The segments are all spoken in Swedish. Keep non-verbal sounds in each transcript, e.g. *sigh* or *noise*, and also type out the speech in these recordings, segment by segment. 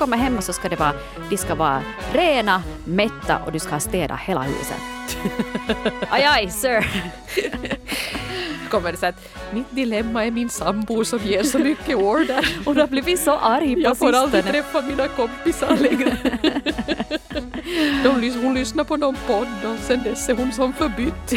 kommer hem så ska det vara, de ska vara rena, mätta och du ska ha städat hela huset. *laughs* aj, aj, sir. kommer det så att mitt dilemma är min sambo som ger så mycket order. *laughs* Hon har blivit så arg på Jag får sistone. aldrig träffa mina kompisar längre. *laughs* De, hon lyssnar på någon podd och sen dess är hon som förbytt.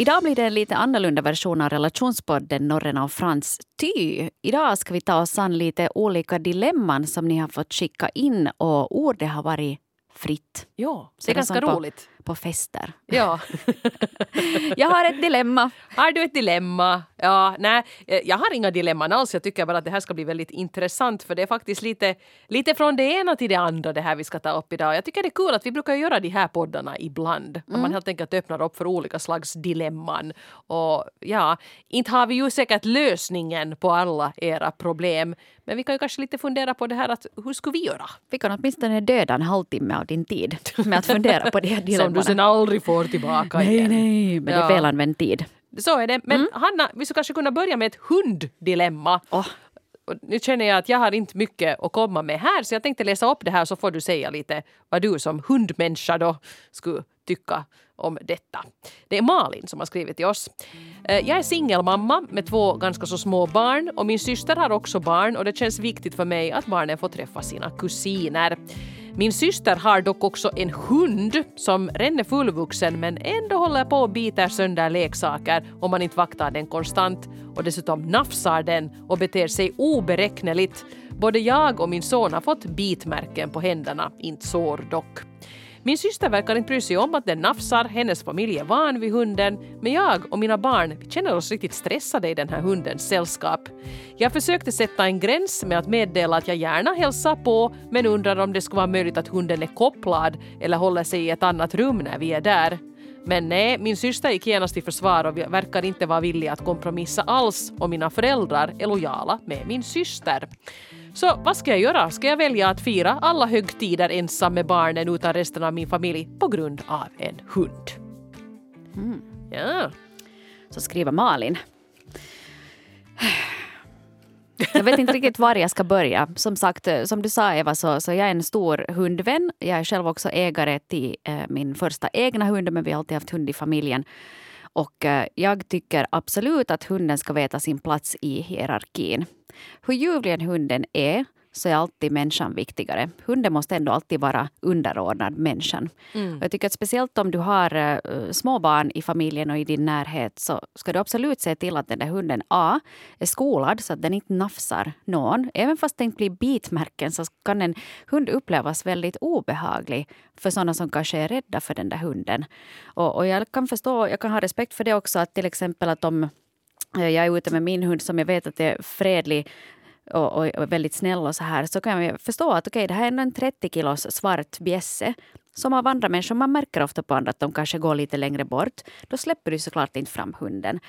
Idag blir det en lite annorlunda version av relationspodden Norren och Frans Ty. Idag ska vi ta oss an lite olika dilemman som ni har fått skicka in och ordet har varit fritt. Ja, det är ganska roligt. På fester. Ja. *laughs* Jag har ett dilemma. Har du ett dilemma? Ja, nej, eh, jag har inga dilemman alls. Jag tycker bara att det här ska bli väldigt intressant för det är faktiskt lite, lite från det ena till det andra det här vi ska ta upp idag. Jag tycker det är kul att vi brukar göra de här poddarna ibland. Att man helt enkelt öppnar upp för olika slags dilemman. Och ja, inte har vi ju säkert lösningen på alla era problem. Men vi kan ju kanske lite fundera på det här att hur ska vi göra? Vi kan åtminstone döda en halvtimme av din tid med att fundera på de här *laughs* Som du sen aldrig får tillbaka Nej, igen. nej, men det Ja. är felanvänd tid. Så är det. Men Hanna, vi skulle kanske kunna börja med ett hunddilemma. Och nu känner jag att jag har inte mycket att komma med här så jag tänkte läsa upp det här så får du säga lite vad du som hundmänniska då skulle tycka om detta. Det är Malin som har skrivit till oss. Eh, Jag är singelmamma med två ganska så små barn och min syster har också barn och det känns viktigt för mig att barnen får träffa sina kusiner. Min syster har dock också en hund som redan är fullvuxen men ändå håller på och biter sönder leksaker om man inte vaktar den konstant och dessutom nafsar den och beter sig oberäkneligt. Både jag och min son har fått bitmärken på händerna, inte sår dock. Min syster verkar inte bry sig om att den nafsar, hennes familj är van vid hunden, men jag och mina barn vi känner oss riktigt stressade i den här hundens sällskap. Jag försökte sätta en gräns med att meddela att jag gärna hälsar på, men undrar om det skulle vara möjligt att hunden är kopplad eller håller sig i ett annat rum när vi är där. Men nej, min syster gick genast i försvar och verkar inte vara villig att kompromissa alls och mina föräldrar är lojala med min syster. Så vad ska jag göra? Ska jag välja att fira alla högtider ensam med barnen utan resten av min familj på grund av en hund? Ja. Så skriver Malin. Jag vet inte riktigt var jag ska börja. Som sagt, eh, som du sa Eva, så, så jag är en stor hundvän. Jag är själv också ägare till eh, min första egna hund, men vi har alltid haft hund i familjen. Och eh, jag tycker absolut att hunden ska veta sin plats i hierarkin. Hur ljuvlig en hunden är, så är alltid människan viktigare. Hunden måste ändå alltid vara underordnad människan. Och jag tycker att speciellt om du har uh, små barn i familjen och i din närhet så ska du absolut se till att den där hunden A är skolad så att den inte nafsar någon. Även fast inte blir bitmärken så kan en hund upplevas väldigt obehaglig för sådana som kanske är rädda för den där hunden. Och, och jag kan förstå, jag kan ha respekt för det också att till exempel att om eh, jag är ute med min hund som jag vet att är fredlig och, och, och väldigt snäll och så här så kan jag förstå att okej, det här är ändå en 30 kilos svart bjässe som av andra människor, man märker ofta på andra att de kanske går lite längre bort. Då släpper du såklart inte fram hunden.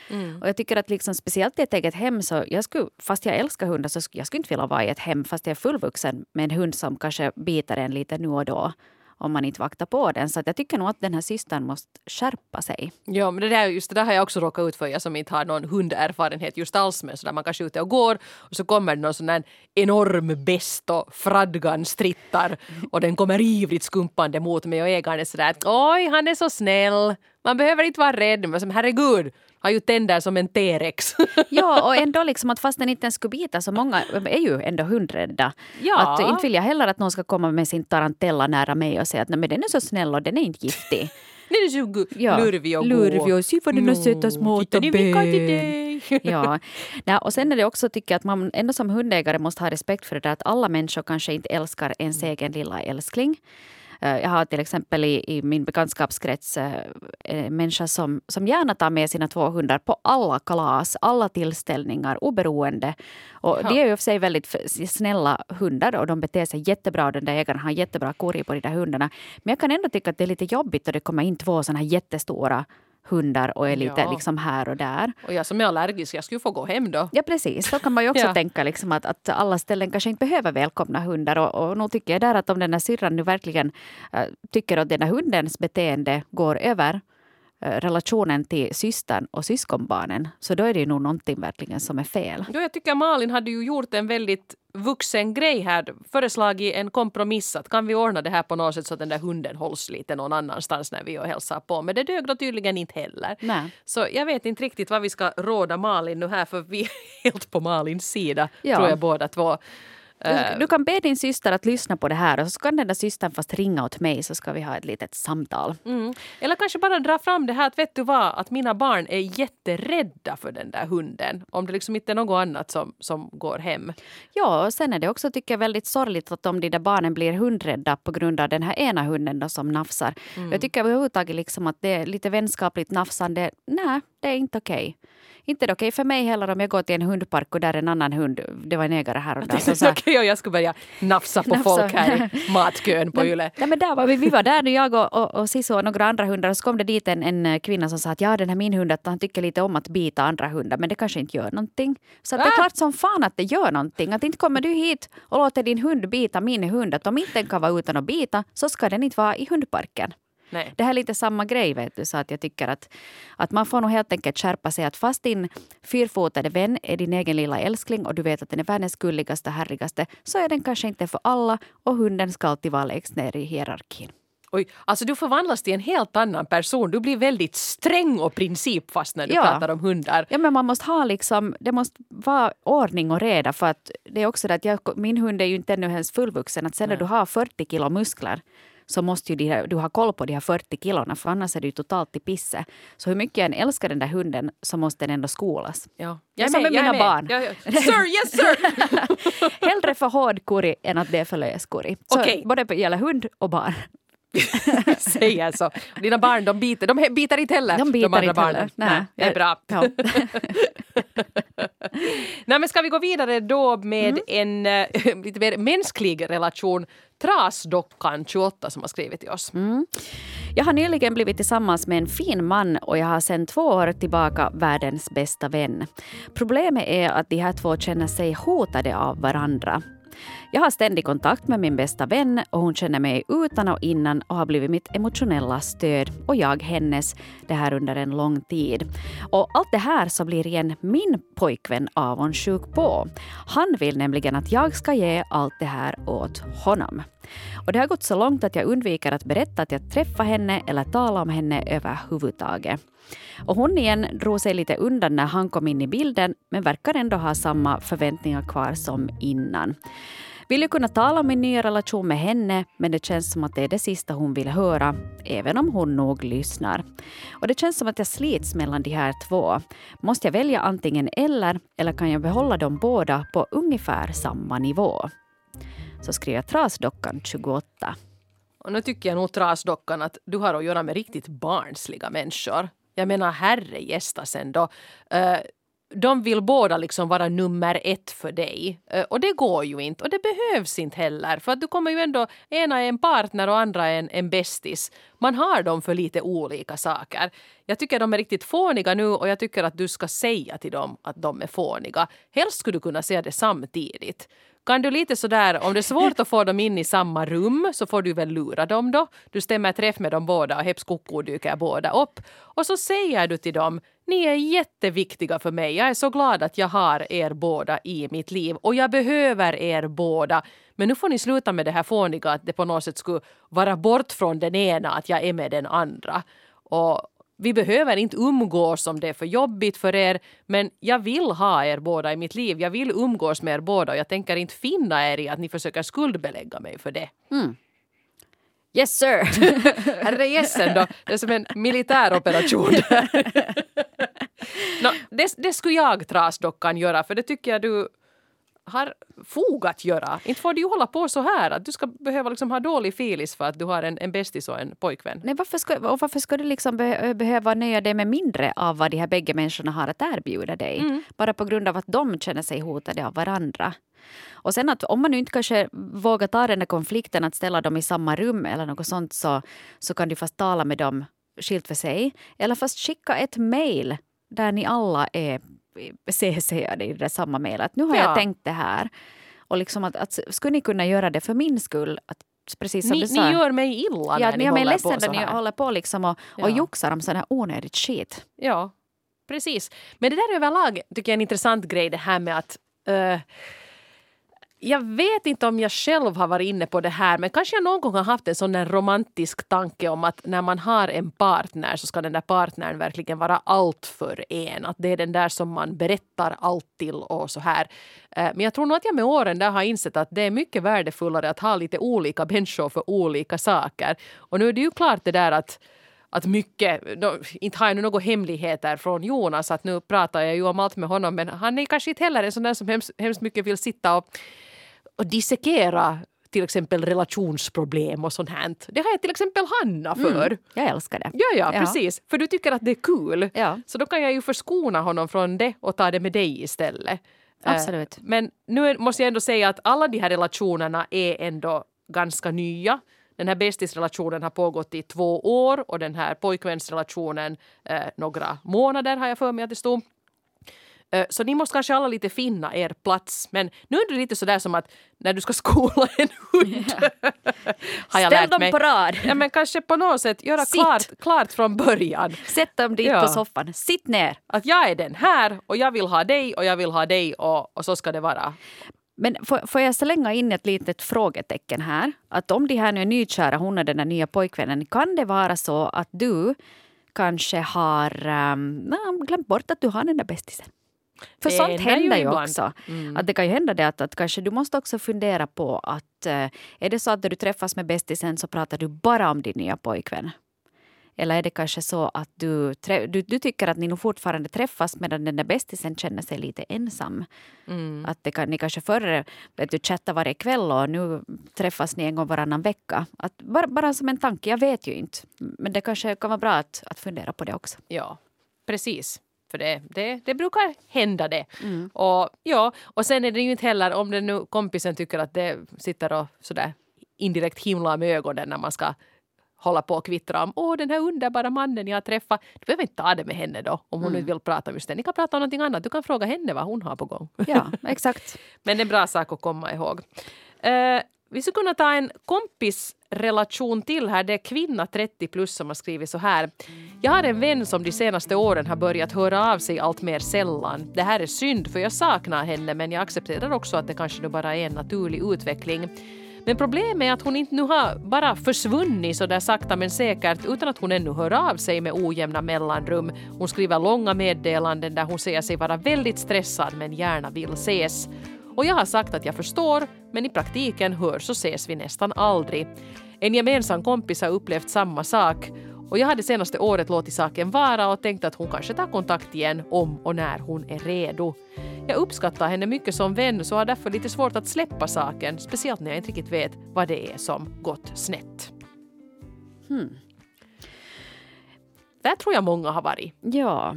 Och jag tycker att liksom, speciellt i ett eget hem så jag skulle, fast jag älskar hundar så skulle jag skulle inte vilja vara i ett hem fast jag är fullvuxen med en hund som kanske biter en lite nu och då om man inte vaktar på den. Så att jag tycker nog att den här systern måste skärpa sig. Ja, men det där, just det där har jag också råkat ut för, jag som inte har någon hunderfarenhet just alls Men så där man kanske är ute och går och så kommer det någon sån där enorm best och fradgan strittar och den kommer ivrigt skumpande mot mig och ägaren är sådär att oj, han är så snäll, man behöver inte vara rädd, men som herregud, har ju tänder som en T-rex. *laughs* Ja, och *laughs* ändå liksom att fast den inte ens skulle bita så många är ju ändå hundrädda. Ja. Att inte vill jag heller att någon ska komma med sin tarantella nära mig och säga att Nej, men den är så snäll och den är inte giftig. *laughs* Den är så Ja, lurvig och lurvig god. och se vad den har No, söta små. Ja. Nej, och sen är det också tycker jag att man ändå som hundägare måste ha respekt för det där att alla människor kanske inte älskar ens egen lilla älskling. Eh, Jag har till exempel i, i min bekantskapskrets eh, en människa som, som gärna tar med sina två hundar på alla kalas, alla tillställningar, oberoende. Och Ja. De är ju för sig väldigt snälla hundar och de beter sig jättebra den där ägaren har jättebra korg på de där hundarna. Men jag kan ändå tycka att det är lite jobbigt när det kommer in två såna här jättestora hundar och är lite Ja. liksom här och där. Och jag som är allergisk, jag skulle få gå hem då. Ja precis, så kan man ju *laughs* också Ja. tänka liksom att, att alla ställen kanske inte behöver välkomna hundar. Och, och nog tycker jag där att om den här syrran nu verkligen äh, tycker att den här hundens beteende går över eh, relationen till systern och syskonbarnen så då är det ju nog någonting verkligen som är fel. Jo, jag tycker Malin hade ju gjort en väldigt vuxen grej här. Föreslagit en kompromiss att kan vi ordna det här på något sätt så att den där hunden hålls lite någon annanstans när vi och hälsar på. Men det dög då tydligen inte heller. Nej. Så jag vet inte riktigt vad vi ska råda Malin nu här för vi är *laughs* helt på Malins sida Ja. tror jag båda två. Eh, Du, du kan be din syster att lyssna på det här och så kan den där systern fast ringa åt mig så ska vi ha ett litet samtal. Mm. Eller kanske bara dra fram det här att vet du vad, att mina barn är jätterädda för den där hunden. Om det liksom inte är något annat som, som går hem. Ja, och sen är det också tycker jag väldigt sorgligt att om de där barnen blir hundrädda på grund av den här ena hunden då som nafsar. Jag tycker överhuvudtaget liksom att det är lite vänskapligt nafsande. Nej, det är inte okej. Inte det okej för mig heller om jag går till en hundpark och där är en annan hund, det var en ägare här och där. som *laughs* sa, Okej, jag skulle börja nafsa på Nafsa. folk här i *laughs* matkön på Yle. Nej, men där var vi, vi var där, jag och, och, och Sisu och några andra hundar. Och så kom det dit en, en kvinna som sa att ja, den här min hund, att han tycker lite om att bita andra hundar, men det kanske inte gör någonting. Så det är Ah! klart som fan att det gör någonting. Att inte kommer du hit och låter din hund bita min hund. Att om inte den kan vara utan att bita så ska den inte vara i hundparken. Nej. Det här är lite samma grej, vet du. Så att jag tycker att, att man får nog helt enkelt skärpa sig. Att fast din fyrfotade vän är din egen lilla älskling och du vet att den är världens gulligaste härligaste så är den kanske inte för alla och hunden ska alltid vara lägst ner i hierarkin. Oj, alltså du förvandlas till en helt annan person. Du blir väldigt sträng och principfast när du Ja. pratar om hundar. Ja, men man måste ha liksom, det måste vara ordning och reda för att det är också det att jag, min hund är ju inte ännu ens fullvuxen. Att sen när du har 40 kilo muskler så måste ju de, här- du ha koll på de här 40 kilona för annars är du totalt i pisse. Så hur mycket jag än älskar den där hunden så måste den ändå skolas. Ja. Det är som med mina barn. Ja, ja. Sir, yes sir! *laughs* Hellre för hård kurri än att det är för lös kurri. Okej. Både gäller hund och barn. *laughs* Säger så. Dina barn de biter, de biter inte heller. De biter andra inte barnen. heller. Nej, det är bra. Ja. *laughs* Nej, men ska vi gå vidare då med Mm. en äh, *laughs* lite mer mänsklig relation. Trasdockan 28 som har skrivit till oss. Mm. Jag har nyligen blivit tillsammans med en fin man och jag har sedan två år tillbaka världens bästa vän. Problemet är att de här två känner sig hotade av varandra. Jag har ständig kontakt med min bästa vän och hon känner mig utan och innan och har blivit mitt emotionella stöd och jag hennes, det här under en lång tid. Och allt det här så blir igen min pojkvän avundsjuk på. Han vill nämligen att jag ska ge allt det här åt honom. Och det har gått så långt att jag undviker att berätta att jag träffar henne eller talar om henne överhuvudtaget. Och hon igen drog sig lite undan när han kom in i bilden men verkar ändå ha samma förväntningar kvar som innan. Vill ju kunna tala om min nya relation med henne men det känns som att det är det sista hon vill höra, även om hon nog lyssnar. Och det känns som att jag slits mellan de här två. Måste jag välja antingen eller, eller kan jag behålla dem båda på ungefär samma nivå? Så skriver Trasdockan 28. Och nu tycker jag nog Trasdockan att du har att göra med riktigt barnsliga människor. Jag menar herre gästas ändå. Uh, de vill båda liksom vara nummer ett för dig. Eh, och det går ju inte. Och det behövs inte heller. För att du kommer ju ändå, ena är en partner och andra är en, en bästis. Man har dem för lite olika saker. Jag tycker de är riktigt fåniga nu och jag tycker att du ska säga till dem att de är fåniga. Helst skulle du kunna säga det samtidigt. Kan du lite sådär, om det är svårt att få dem in i samma rum så får du väl lura dem då. Du stämmer träff med dem båda och heps koko dyker båda upp. Och så säger du till dem, ni är jätteviktiga för mig. Jag är så glad att jag har er båda i mitt liv och jag behöver er båda. Men nu får ni sluta med det här fåniga att det på något sätt skulle vara bort från den ena att jag är med den andra. Och vi behöver inte umgås om det är för jobbigt för er, men jag vill ha er båda i mitt liv. Jag vill umgås med er båda och jag tänker inte finna er i att ni försöker skuldbelägga mig för det. Yes sir! Herre jessen då, det är som en militäroperation. *laughs* *laughs* no, det, det skulle jag, Trasdockan, göra för det tycker jag du har fog att göra. Inte får du hålla på så här att du ska behöva liksom ha dålig filis för att du har en, en bästis och en pojkvän. Nej, varför, ska, och varför ska du liksom be, behöva nöja dig med mindre av vad de här bägge människorna har att erbjuda dig? Bara på grund av att de känner sig hotade av varandra. Och sen att om man nu inte kanske vågar ta den där konflikten att ställa dem i samma rum eller något sånt så, så kan du fast tala med dem skilt för sig. Eller fast skicka ett mejl där ni alla är CC-ade i det samma mejl. Att nu har Ja. jag tänkt det här. Och liksom att, att skulle ni kunna göra det för min skull? Att precis som Ni, du sa. ni gör mig illa ja, när ni gör mig ledsen när ni håller på liksom och, och Ja. joxar om sån här onödigt skit. Ja, precis. Men det där överlag tycker jag är en intressant grej det här med att eh, jag vet inte om jag själv har varit inne på det här men kanske jag någon gång har haft en sån där romantisk tanke om att när man har en partner så ska den där partnern verkligen vara allt för en. Att det är den där som man berättar allt till och så här. Eh, men jag tror nog att jag med åren där har insett att det är mycket värdefullare att ha lite olika människor för olika saker. Och nu är det ju klart det där att att mycket, då, inte har jag nu några hemligheter från Jonas att nu pratar jag ju om allt med honom men han är kanske inte heller en sån där som hemskt, hemskt mycket vill sitta och, och dissekera till exempel relationsproblem och sånt här. Det har jag till exempel Hanna för. Mm, jag älskar det. Ja, ja, Ja. precis. För du tycker att det är kul. Ja. Så då kan jag ju förskona honom från det och ta det med dig istället. Eh, Absolut. Men nu måste jag ändå säga att alla de här relationerna är ändå ganska nya. Den här bästisrelationen har pågått i två år och den här pojkvänsrelationen eh, några månader har jag för mig att det stod. Så ni måste kanske alla lite finna er plats. Men nu är det lite sådär som att när du ska *laughs* skola en hund. *laughs* har jag Ställ lärt dem mig. på rad. Ja men kanske på något sätt göra Sitt. klart, klart från början. Sätt dem dit Ja. på soffan. Sitt ner. Att jag är den här och jag vill ha dig och jag vill ha dig och, och så ska det vara. Men får, får jag slänga in ett litet frågetecken här? Att om de här nu är nykära, hon och den där nya pojkvännen, kan det vara så att du kanske har um, glömt bort att du har den där bästisen? För Det sånt händer ju ibland. också. Mm. Att det kan ju hända det att, att kanske du måste också fundera på att eh, är det så att när du träffas med bästisen så pratar du bara om din nya pojkvän? Eller är det kanske så att du, du, du tycker att ni nog fortfarande träffas medan den där bästisen känner sig lite ensam? Mm. Att det kan, ni kanske förr vet du, chattade varje kväll och nu träffas ni en gång varannan vecka. Att bara, bara som en tanke, jag vet ju inte. Men det kanske kan vara bra att, att fundera på det också. Ja, precis. För det, det, det brukar hända det. Och, ja, och sen är det ju inte heller om den nu kompisen tycker att det sitter och sådär indirekt himlar med ögonen när man ska hålla på och kvittra om åh den här underbara mannen jag har träffat. Du behöver inte ta det med henne då om hon inte vill prata om just det. Ni kan prata om någonting annat. Du kan fråga henne vad hon har på gång. Ja, exakt. *laughs* Men det är en bra sak att komma ihåg. Eh, vi skulle kunna ta en relation till här. Det är kvinna 30 plus som har skrivit så här. Jag har en vän som de senaste åren har börjat höra av sig allt mer sällan. Det här är synd för jag saknar henne men jag accepterar också att det kanske nu bara är en naturlig utveckling. Men problemet är att hon inte nu har bara försvunnit så där sakta men säkert utan att hon ännu hör av sig med ojämna mellanrum. Hon skriver långa meddelanden där hon säger sig vara väldigt stressad men gärna vill ses. Och jag har sagt att jag förstår, men i praktiken hörs så ses vi nästan aldrig. En gemensam kompis har upplevt samma sak och jag hade senaste året låtit saken vara och tänkt att hon kanske tar kontakt igen om och när hon är redo. Jag uppskattar henne mycket som vän så har därför lite svårt att släppa saken, speciellt när jag inte riktigt vet vad det är som gått snett. Där tror jag många har varit. Ja,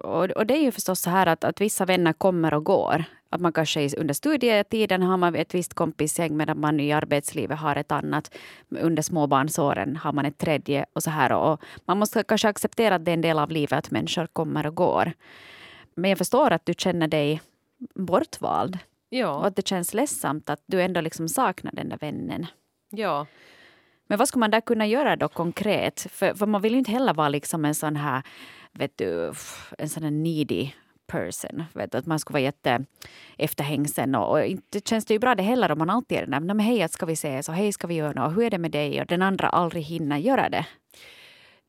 och, och det är ju förstås så här att, att vissa vänner kommer och går. Att man kanske under studietiden har man ett visst kompisgäng medan man i arbetslivet har ett annat. Under småbarnsåren har man ett tredje och så här. Och man måste kanske acceptera att det är en del av livet att människor kommer och går. Men jag förstår att du känner dig bortvald och Ja, att det känns ledsamt att du ändå liksom saknar den där vännen. ja. Men vad skulle man där kunna göra då konkret? För, för man vill ju inte heller vara liksom en sån här, vet du, en sån här needy person. Vet du, att man skulle vara jätte efterhängsen och, och inte känns det ju bra det heller om man alltid är den där, men hej, ska vi ses och hej, ska vi göra något, hur är det med dig? Och den andra aldrig hinner göra det.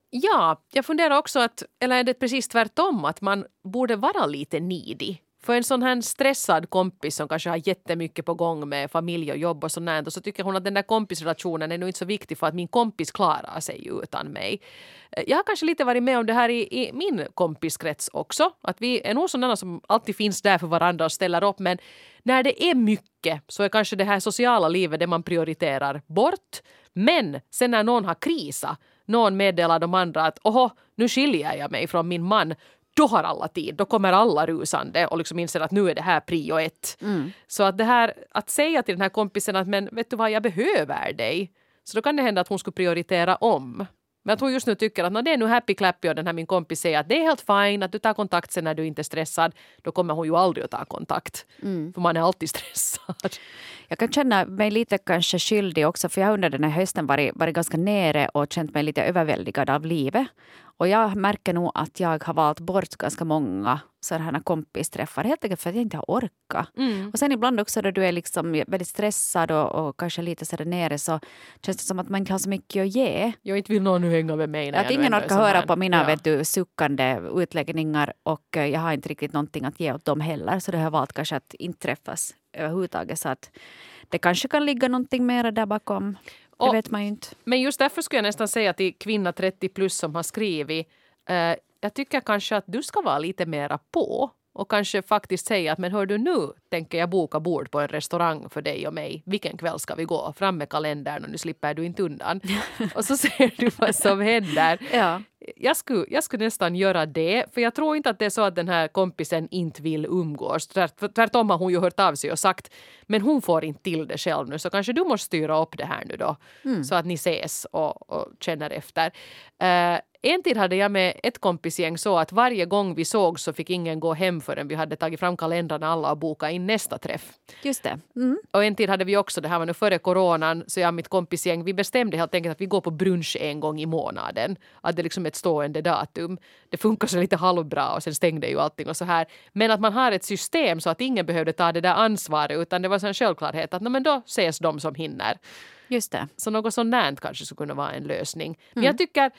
Ja, jag funderar också att, eller är det precis tvärtom, att man borde vara lite needy. För en sån här stressad kompis som kanske har jättemycket på gång med familj och jobb och sånt där, så tycker hon att den där kompisrelationen är nog inte så viktig för att min kompis klarar sig utan mig. Eh, jag har kanske lite varit med om det här i, i min kompiskrets också. Att vi är nog sådana som alltid finns där för varandra och ställer upp men när det är mycket så är kanske det här sociala livet det man prioriterar bort. Men sen när någon har krisat, någon meddelar de andra att oho, nu skiljer jag mig från min man, då har alla tid, då kommer alla rusande och liksom inser att nu är det här prio ett. Så att det här att säga till den här kompisen att men vet du vad, jag behöver dig. Så då kan det hända att hon skulle prioritera om. Men jag tror just nu tycker att när det är nu happy clappy och den här min kompis säger att det är helt fine att du tar kontakt sen när du inte är stressad. Då kommer hon ju aldrig att ta kontakt. För man är alltid stressad. Jag kan känna mig lite kanske skyldig också för jag har under den här hösten varit, varit ganska nere och känt mig lite överväldigad av livet. Och jag märker nog att jag har valt bort ganska många sådana kompisträffar helt enkelt för att jag inte har orkat. Och sen ibland också då du är liksom väldigt stressad och, och kanske lite sådär nere så känns det som att man inte har så mycket att ge. Jag inte vill någon nu hänga med mig. Att ingen orkar höra på mina Ja. vet du, suckande utläggningar och eh, jag har inte riktigt någonting att ge åt dem heller. Så då har jag valt kanske att inte träffas överhuvudtaget. Så att det kanske kan ligga någonting mer där bakom. Det vet man ju inte. Men just därför skulle jag nästan säga till kvinna 30 plus som har skrivit. Eh, jag tycker kanske att du ska vara lite mera på. Och kanske faktiskt säga att men hör du nu tänker jag boka bord på en restaurang för dig och mig. Vilken kväll ska vi gå? Fram med kalendern och nu slipper du inte undan. *laughs* och så ser du vad som händer. Ja. Jag skulle, jag skulle nästan göra det, för jag tror inte att det är så att den här kompisen inte vill umgås. Tvärt, tvärtom har hon ju hört av sig och sagt men hon får inte till det själv nu så kanske du måste styra upp det här nu då så att ni ses och, och känner efter. Eh, en tid hade jag med ett kompisgäng så att varje gång vi såg så fick ingen gå hem förrän vi hade tagit fram kalendrarna alla och bokat in nästa träff. Just det. Mm. Och en tid hade vi också, det här var nu före coronan, så jag och mitt kompisgäng, vi bestämde helt enkelt att vi går på brunch en gång i månaden. Att det är liksom ett stående datum. Det funkar så lite halvbra och sen stängde ju allting och så här. Men att man har ett system så att ingen behövde ta det där ansvaret utan det var så en självklarhet att "Nå, men då ses de som hinner. Just det. Så något sånt kanske skulle kunna vara en lösning. Men jag tycker,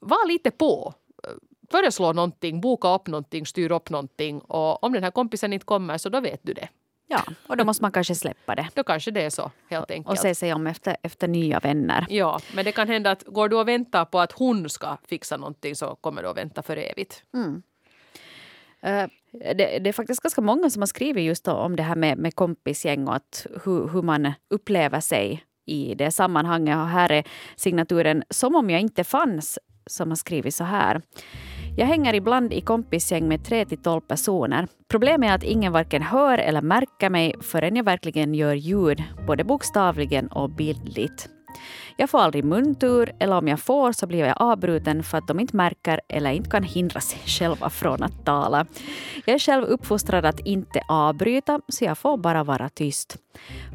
var lite på. Eh, Föreslå någonting, boka upp någonting, styr upp någonting och om den här kompisen inte kommer så då vet du det. Ja, och då måste man kanske släppa det. Då kanske det är så helt enkelt. Och se sig om efter, efter nya vänner. Ja, men det kan hända att går du och väntar på att hon ska fixa någonting så kommer du att vänta för evigt. Eh, Det, det är faktiskt ganska många som har skrivit just om det här med, med kompisgäng och att hur, hur man upplever sig i det sammanhanget. Och här är signaturen Som om jag inte fanns som har skrivit så här. Jag hänger ibland i kompisgäng med 3 till 12 personer. Problemet är att ingen varken hör eller märker mig förrän jag verkligen gör ljud, både bokstavligen och bildligt. Jag får aldrig muntur eller om jag får så blir jag avbruten för att de inte märker eller inte kan hindra sig själva från att tala. Jag är själv uppfostrad att inte avbryta så jag får bara vara tyst.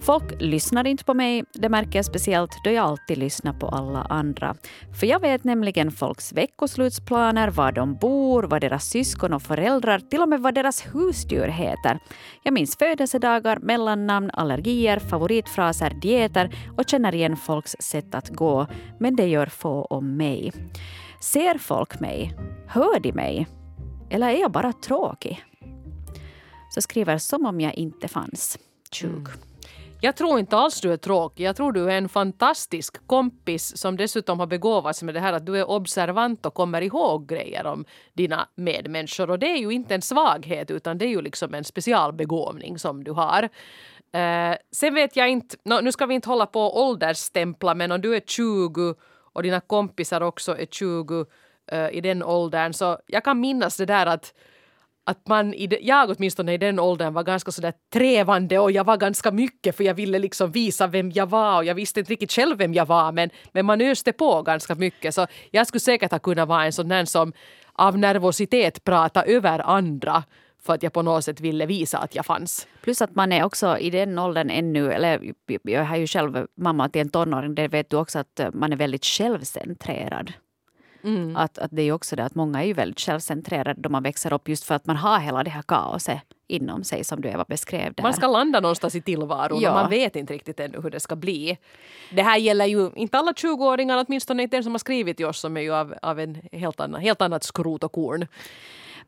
Folk lyssnar inte på mig, det märker jag speciellt då jag alltid lyssnar på alla andra. För jag vet nämligen folks veckoslutsplaner, var de bor, vad deras syskon och föräldrar, till och med vad deras husdjur heter. Jag minns födelsedagar, mellannamn, allergier, favoritfraser, dieter och känner igen folks sätt att gå. Men det gör få om mig. Ser folk mig? Hör de mig? Eller är jag bara tråkig? Så skriver som om jag inte fanns. 20. Jag tror inte alls du är tråkig. Jag tror du är en fantastisk kompis som dessutom har begåvats med det här att du är observant och kommer ihåg grejer om dina medmänniskor. Och det är ju inte en svaghet utan det är ju liksom en specialbegåvning som du har. Eh, sen vet jag inte, nu ska vi inte hålla på och åldersstämpla men om du är 20 och dina kompisar också är 20 eh, i den åldern så jag kan minnas det där att att man, i de, jag åtminstone i den åldern var ganska sådär trevande och jag var ganska mycket för jag ville liksom visa vem jag var och jag visste inte riktigt själv vem jag var men, men man öste på ganska mycket så jag skulle säkert ha kunnat vara en sån där som av nervositet prata över andra för att jag på något sätt ville visa att jag fanns. Plus att man är också i den åldern ännu, eller jag har ju själv mamma till en tonåring, det vet du också att man är väldigt självcentrerad. Att, att det är också det att många är ju väldigt självcentrerade då man växer upp just för att man har hela det här kaoset inom sig som du Eva beskrev. Det här. Man ska landa någonstans i tillvaron Ja. och man vet inte riktigt ännu hur det ska bli. Det här gäller ju inte alla 20-åringar, åtminstone inte den som har skrivit till oss som är ju av, av en helt, annan, helt annat skrot och korn.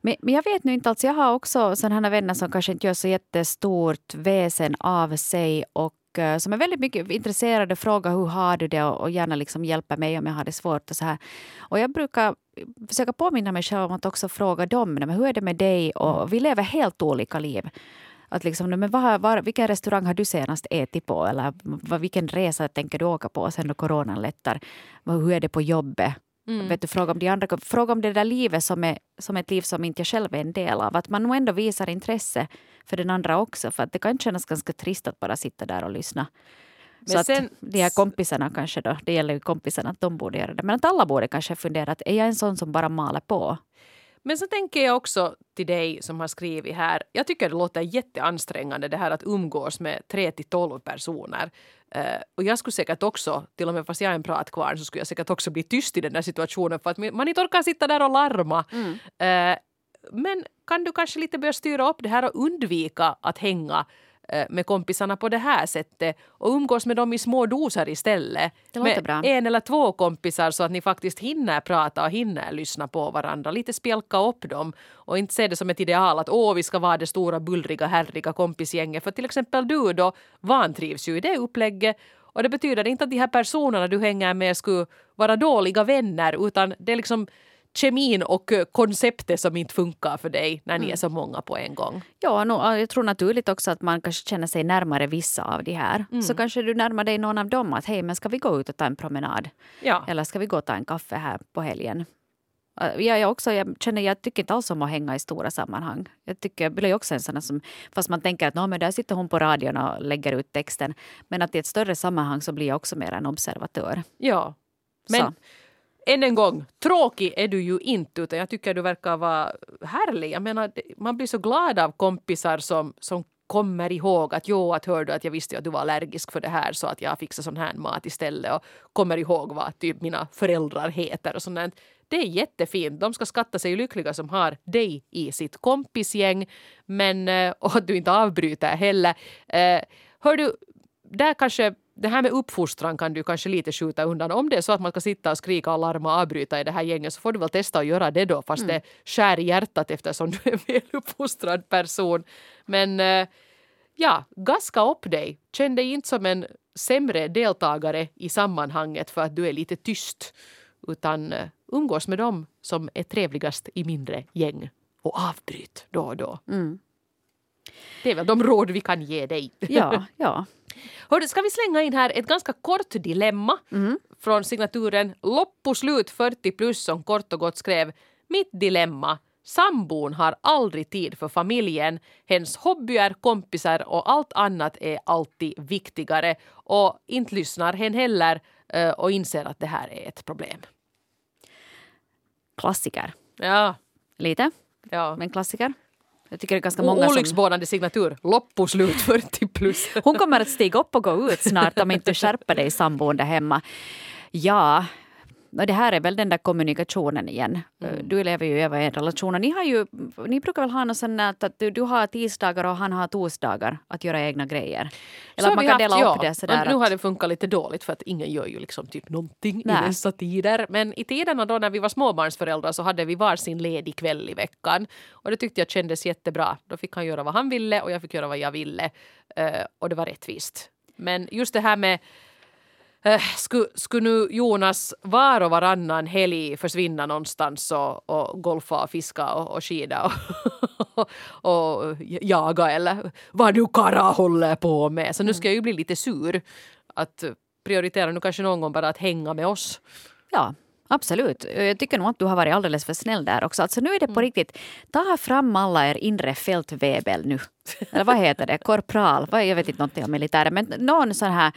Men, men jag vet nu inte alls. Jag har också sådana vänner som kanske inte gör så jättestort väsen av sig och som är väldigt mycket intresserade, frågar hur har du det och, och gärna liksom hjälper mig om jag har det svårt och så här. Och jag brukar försöka påminna mig själv om att också fråga dem, men hur är det med dig? Och vi lever helt olika liv. Att liksom, men vad, var, vilken restaurang har du senast ätit på? Eller vilken resa tänker du åka på sen då coronan lättar? Hur är det på jobbet? Vet du, fråga, om de andra, fråga om det där livet som är som ett liv som inte jag själv är en del av. Att man nog ändå visar intresse för den andra också. För att det kan kännas ganska trist att bara sitta där och lyssna så att sen- de här kompisarna kanske då, det gäller ju kompisarna att de borde göra det. Men att alla borde kanske fundera att är jag en sån som bara maler på? Men så tänker jag också till dig som har skrivit här. Jag tycker det låter jätteansträngande det här att umgås med 3 till 12 personer. Eh, och jag skulle säkert också, till och med fast jag är en pratkvarn, så skulle jag säkert också bli tyst i den där situationen för att man inte orkar sitta där och larma. Eh, men kan du kanske lite börja styra upp det här och undvika att hänga med kompisarna på det här sättet och umgås med dem i små doser istället. Det låter med bra. en eller två kompisar så att ni faktiskt hinner prata och hinner lyssna på varandra. Lite spjälka upp dem och inte se det som ett ideal att åh, vi ska vara det stora bullriga härliga kompisgänget. För till exempel du då vantrivs ju i det upplägget och det betyder inte att de här personerna du hänger med skulle vara dåliga vänner utan det är liksom kemin och eh, konceptet som inte funkar för dig när ni är så många på en gång. Ja, no, jag tror naturligt också att man kanske känner sig närmare vissa av de här. Så kanske du närmar dig någon av dem att hej, men ska vi gå ut och ta en promenad? Ja. Eller ska vi gå och ta en kaffe här på helgen? Uh, Jag, jag, också, jag känner jag tycker inte alls om att hänga i stora sammanhang. Jag tycker, jag blir också en sån som, fast man tänker att "Nå, men där sitter hon på radion och lägger ut texten. Men att i ett större sammanhang så blir jag också mer en observatör. Ja. Men Så än en gång, tråkig är du ju inte utan jag tycker du verkar vara härlig. Jag menar, man blir så glad av kompisar som, som kommer ihåg att jo, att hörde att jag visste att du var allergisk för det här så att jag fixar sån här mat istället och kommer ihåg vad typ mina föräldrar heter och sånt där. Det är jättefint. De ska skatta sig lyckliga som har dig i sitt kompisgäng. Men, eh, *laughs* och att du inte avbryter heller. Eh, hör du, där kanske det här med uppfostran kan du kanske lite skjuta undan. Om det är så att man ska sitta och skrika och larma och avbryta i det här gänget så får du väl testa att göra det då fast det skär i hjärtat eftersom du är en väluppfostrad person. Men eh, ja, gaska upp dig. Känn dig inte som en sämre deltagare i sammanhanget för att du är lite tyst. Utan eh, umgås med dem som är trevligast i mindre gäng. Och avbryt då och då. Det är väl de råd vi kan ge dig. Ja, ja. Hörde, ska vi slänga in här ett ganska kort dilemma från signaturen Loppuslut 40 plus som kort och gott skrev Mitt dilemma. Sambon har aldrig tid för familjen. Hens hobbyer, kompisar och allt annat är alltid viktigare. Och inte lyssnar hen heller eh, och inser att det här är ett problem. Klassiker. Ja, Lite, ja. men klassiker. Jag tycker det är ganska många O- som... Olycksbådande signatur. Loppuslut 40 plus. Hon kommer att stiga upp och gå ut snart om inte du skärper dig sambon där hemma. Ja, och det här är väl den där kommunikationen igen. Du lever ju över en relation och ni, har ju, ni brukar väl ha något sånt att du, du har tisdagar och han har torsdagar att göra egna grejer. Eller Så att man kan haft, dela ja. upp det sådär. Men Nu har det funkat lite dåligt för att ingen gör ju liksom typ någonting Nej. i dessa tider. Men i tiderna då när vi var småbarnsföräldrar så hade vi varsin ledig kväll i veckan. Och det tyckte jag kändes jättebra. Då fick han göra vad han ville och jag fick göra vad jag ville. Eh, och det var rättvist. Men just det här med Uh, skulle, skulle nu Jonas var och varannan helg försvinna någonstans och, och golfa och fiska och, och skida och, *laughs* och jaga eller vad nu Kara håller på med. Så nu ska jag ju bli lite sur att prioritera nu kanske någon gång bara att hänga med oss. Ja, absolut. Jag tycker nog att du har varit alldeles för snäll där också. Alltså nu är det Mm. på riktigt, ta fram alla er inre fältväbel nu. Eller vad heter det? Korpral? Jag vet inte någonting om militären. Men någon sån här,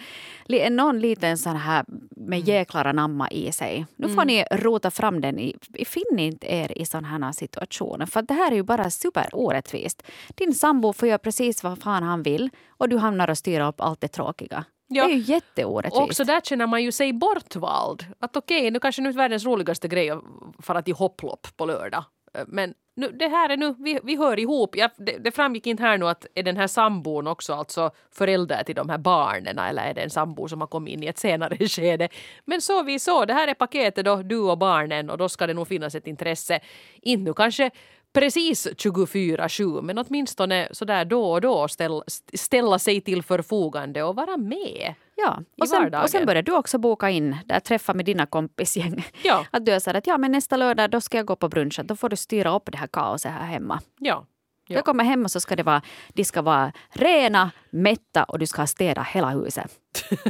någon liten sån här med Mm. jäklar anamma i sig. Nu får ni rota fram den. I, finn inte er i såna här situationer. För det här är ju bara superorättvist. Din sambo får göra precis vad fan han vill och du hamnar och styr upp allt det tråkiga. Ja. Det är ju jätteorättvist. Och också där känner man ju sig bortvald. Att okej, nu kanske nu är världens roligaste grej att fara till hopplopp på lördag. Eh, Men nu, det här är nu, vi, vi hör ihop. Jag, det, det framgick inte här nu att är den här sambon också alltså förälder till de här barnen eller är det en sambo som har kommit in i ett senare *laughs* skede. Men så vi så, det här är paketet då, du och barnen och då ska det nog finnas ett intresse. Inte nu kanske precis 24-7 men åtminstone sådär då och då ställa, ställa sig till förfogande och vara med. Ja, och sen, vardagen. och sen börjar du också boka in där träffa med dina kompisgäng. Ja. *laughs* Att du är så här att ja, men nästa lördag då ska jag gå på brunchen. Då får du styra upp det här kaoset här hemma. Ja. Ja. Jag kommer hem och så ska det vara, de ska vara rena, mätta och du ska ha städat hela huset.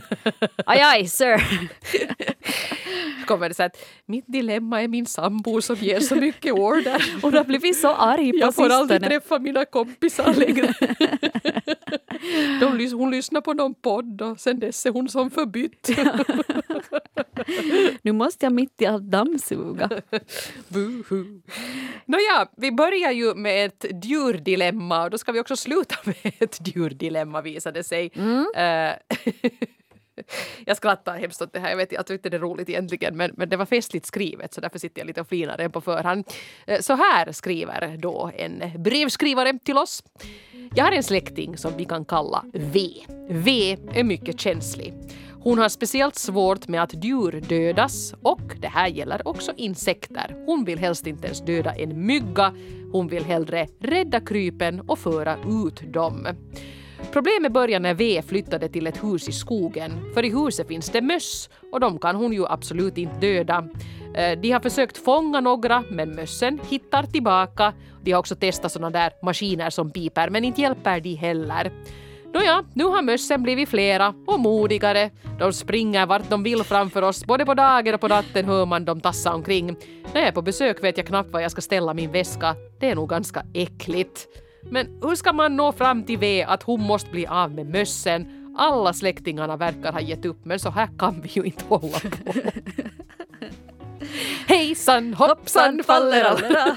*laughs* aj, aj, sir. *laughs* kommer det så att mitt dilemma är min sambo som ger så mycket order. *laughs* Och du har blivit så arg på Jag får aldrig träffa mina kompisar längre. *laughs* De, hon lyssnar på någon podd och sen dess är hon som förbytt. *laughs* Nu måste jag mitt i allt dammsuga. Nåja, vi börjar ju med ett djurdilemma och då ska vi också sluta med ett djurdilemma visade sig. Eh, *laughs* jag skrattar hemskt åt det här, jag vet jag tyckte det är roligt egentligen men, men det var festligt skrivet så därför sitter jag lite och flinar på förhand. Eh, så här skriver då en brevskrivare till oss. Jag har en släkting som vi kan kalla V. V är mycket känslig. Hon har speciellt svårt med att djur dödas och det här gäller också insekter. Hon vill helst inte ens döda en mygga. Hon vill hellre rädda krypen och föra ut dem. Problemet började när V flyttade till ett hus i skogen. För i huset finns det möss och de kan hon ju absolut inte döda. Eh, de har försökt fånga några men mössen hittar tillbaka. De har också testat sådana där maskiner som piper men inte hjälper de heller. Nåja, nu har mössen blivit flera och modigare. De springer vart de vill framför oss. Både på dagen och på natten hör man dem tassa omkring. När jag är på besök vet jag knappt var jag ska ställa min väska. Det är nog ganska äckligt. Men hur ska man nå fram till V att hon måste bli av med mössen? Alla släktingarna verkar ha gett upp men så här kan vi ju inte hålla på. *laughs* Hejsan hoppsan faller alla.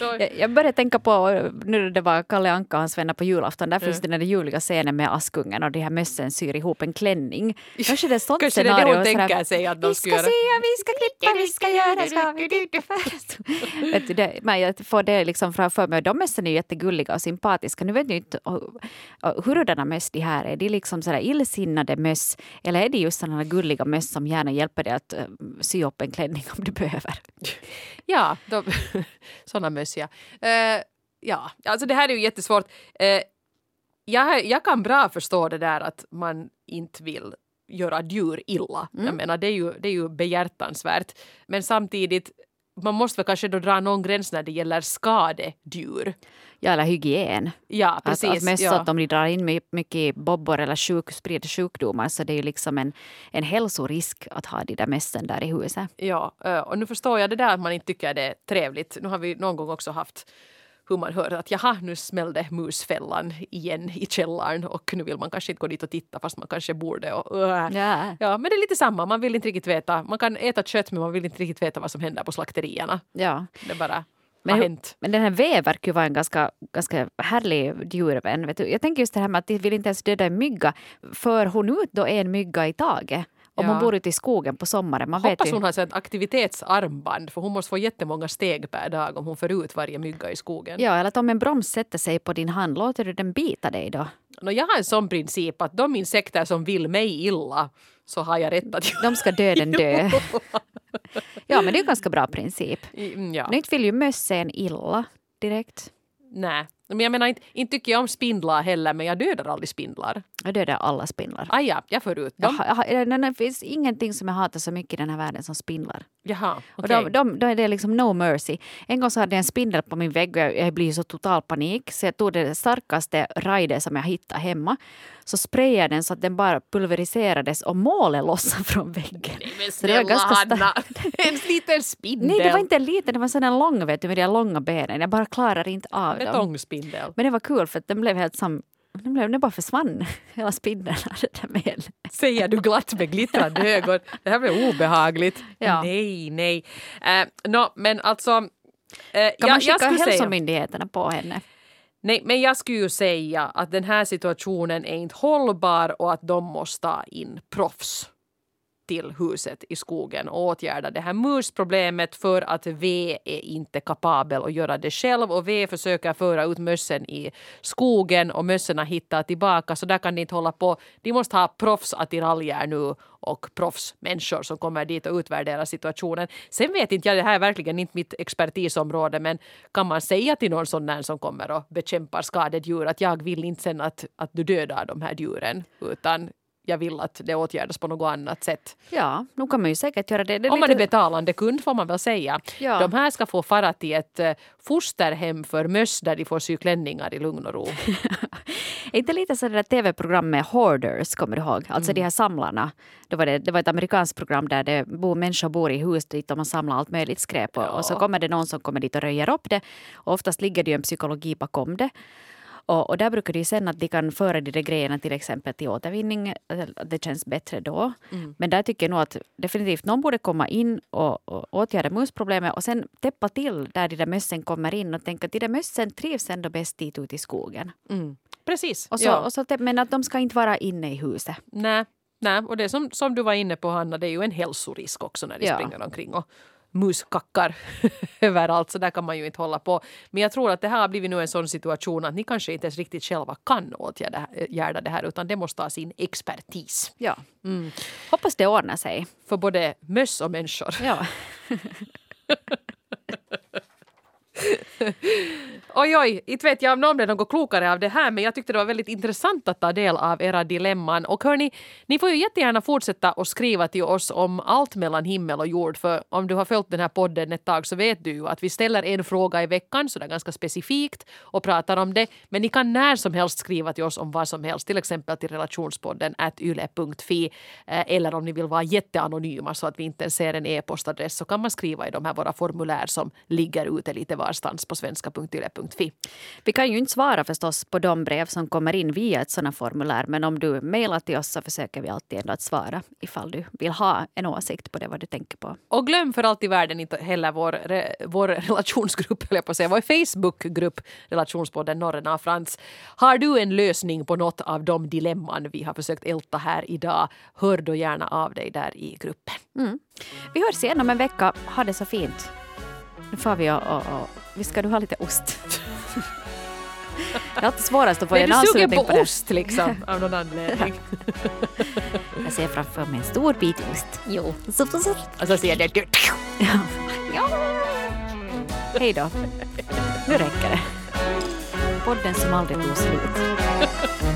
*laughs* Jag- Jag började tänka på, nu när det var Kalle Anka och hans vänner på julafton, där finns den där ljuvliga scenen med Askungen och de här mössen syr ihop en klänning. Kanske det är sånt Kanske det är det scenario. hon tänker sig att de vi ska ska göra. sy, vi ska klippa, vi ska göra, ska vi klippa först. *laughs* Vet du, det, men jag får det liksom framför mig. De mössen är ju jättegulliga och sympatiska. Nu vet jag inte hurdana möss de här är. De liksom sådär illsinnade möss eller är det just sådana gulliga möss som gärna hjälper dig att uh, sy upp en klänning om du behöver? *laughs* Ja, de, *laughs* sådana möss ja. Eh, ja, alltså det här är ju jättesvårt. Uh, jag, jag kan bra förstå det där att man inte vill göra djur illa. Jag menar det är, ju, det är ju behjärtansvärt. Men samtidigt, man måste väl kanske då dra någon gräns när det gäller skadedjur. Ja, eller hygien. Ja, Att, precis. att mest ja. att om de drar in my- mycket bobbor eller sjuk, sprider sjukdomar så det är ju liksom en, en hälsorisk att ha de där mössen där i huset. Ja, och nu förstår jag det där att man inte tycker det är trevligt. Nu har vi någon gång också haft hur man hör att jaha, nu smällde musfällan igen i källaren och nu vill man kanske inte gå dit och titta fast man kanske borde. Och, uh. Ja. Ja, men det är lite samma. Man vill inte riktigt veta. Man kan äta kött men man vill inte riktigt veta vad som händer på slakterierna. Ja. Det bara Men, har hänt. men den här V verkar ju vara en ganska, ganska härlig djurvän. Vet du? Jag tänker just det här med att de vill inte ens döda en mygga. För hon ut då en mygga i taget. Om Ja. hon bor ute i skogen på sommaren. Man vet Hoppas ju. hon har ett aktivitetsarmband för hon måste få jättemånga steg per dag om hon för ut varje mygga i skogen. Ja, eller att om en broms sätter sig på din hand, låter du den bita dig då? Nå, jag har en sån princip att de insekter som vill mig illa så har jag rätt att De ska döden dö. *laughs* *laughs* Ja, men det är en ganska bra princip. Mm, ja. Nu inte vill ju mössen illa direkt. Nej, men jag menar inte, inte tycker jag om spindlar heller men jag dödar aldrig spindlar. Jag dödar alla spindlar. Ah, ja, jag får ut dem. jag, det finns ingenting som jag hatar så mycket i den här världen som spindlar. Jaha, Och okej. de, de, då är det liksom no mercy. En gång så hade jag en spindel på min vägg och jag, jag blev så total panik så jag tog det starkaste rajdet som jag hittade hemma. Så sprayade den så att den bara pulveriserades och målet lossade *laughs* från väggen. Nej men Så det var snälla ganska Hanna, *laughs* en liten spindel. Nej, det var inte en liten, det var en lång vet du, med de långa benen. Jag bara klarar inte av dem. Betongspindel. Men det var kul för att den blev helt som den, blev, den bara försvann, *laughs* hela spindeln. *laughs* Med. Säger du glatt med glittrande ögon. Det här blev obehagligt. Ja. Nej, nej. Uh, no, men alltså. Uh, Kan jag, man jag skicka säga, hälsomyndigheterna på henne? nej, men jag skulle ju säga att den här situationen är inte hållbar och att de måste ta in proffs till huset i skogen och åtgärda det här musproblemet för att V är inte kapabel att göra det själv och V försöker föra ut mössen i skogen och mössorna hittar tillbaka så där kan de inte hålla på. De måste ha proffsattiraljer nu och proffsmänniskor som kommer dit och utvärderar situationen. Sen vet inte jag, det här är verkligen inte mitt expertisområde men kan man säga till någon sån där som kommer och bekämpar skadedjur att jag vill inte sen att, att du dödar de här djuren utan jag vill att det åtgärdas på något annat sätt. Ja, nu kan man ju säkert göra det. det är Om man är lite- betalande kund får man väl säga. Ja. De här ska få fara till ett eh, fosterhem för möss där de får sy klänningar i lugn och ro. Är *laughs* inte lite så det där tv-program med hoarders, kommer du ihåg? Alltså Mm. de här samlarna. Det var, det, det var ett amerikanskt program där det bor, människor bor i hus dit och man samlar allt möjligt skräp. Och, och så kommer det någon som kommer dit och röjer upp det. Och oftast ligger det ju en psykologi bakom det. Och, och där brukar de sen att de kan föra de där grejerna till exempel till återvinning. Det känns bättre då. Mm. Men där tycker jag nog att definitivt någon borde komma in och, och åtgärda musproblemet och sen täppa till där de där mössen kommer in och tänka att de där mössen trivs ändå bäst dit ute i skogen. Mm. Precis. Och så, ja. och så, men att de ska inte vara inne i huset. Nej, Nej, och det som, som du var inne på Hanna, det är ju en hälsorisk också när de ja. springer omkring och muskackar *laughs* överallt, så där kan man ju inte hålla på. Men jag tror att det här har blivit nu en sån situation att ni kanske inte ens riktigt själva kan åtgärda det här utan det måste ha sin expertis. Ja. Mm. Hoppas det ordnar sig. För både möss och människor. Ja. *laughs* *laughs* oj, oj, inte vet jag om någon blev något klokare av det här men jag tyckte det var väldigt intressant att ta del av era dilemman. Och hörni, ni får ju jättegärna fortsätta att skriva till oss om allt mellan himmel och jord för om du har följt den här podden ett tag så vet du ju att vi ställer en fråga i veckan sådär ganska specifikt och pratar om det. Men ni kan när som helst skriva till oss om vad som helst, till exempel till relationspodden at yle.fi eh, eller om ni vill vara jätteanonyma så att vi inte ser en e-postadress så kan man skriva i de här våra formulär som ligger ute lite var varstans på svenska.yle.fi. Vi kan ju inte svara förstås på de brev som kommer in via ett sådant formulär men om du mejlar till oss så försöker vi alltid ändå att svara ifall du vill ha en åsikt på det vad du tänker på. Och glöm för allt i världen inte heller vår, vår relationsgrupp, eller på att säga, vår Facebookgrupp Relationspodden Norren av Frans. Har du en lösning på något av de dilemman vi har försökt älta här idag, hör då gärna av dig där i gruppen. Mm. Vi hörs igen om en vecka. Ha det så fint. Nu får vi och, och, och vi ska du ha lite ost. Det är alltid svårast att få en avslutning på, på det. ost liksom, av någon anledning. *laughs* Jag ser framför mig en stor bit ost. Jo. Och så ser det... Ja. ja. Hej då. Nu räcker det. Podden som aldrig tog slut.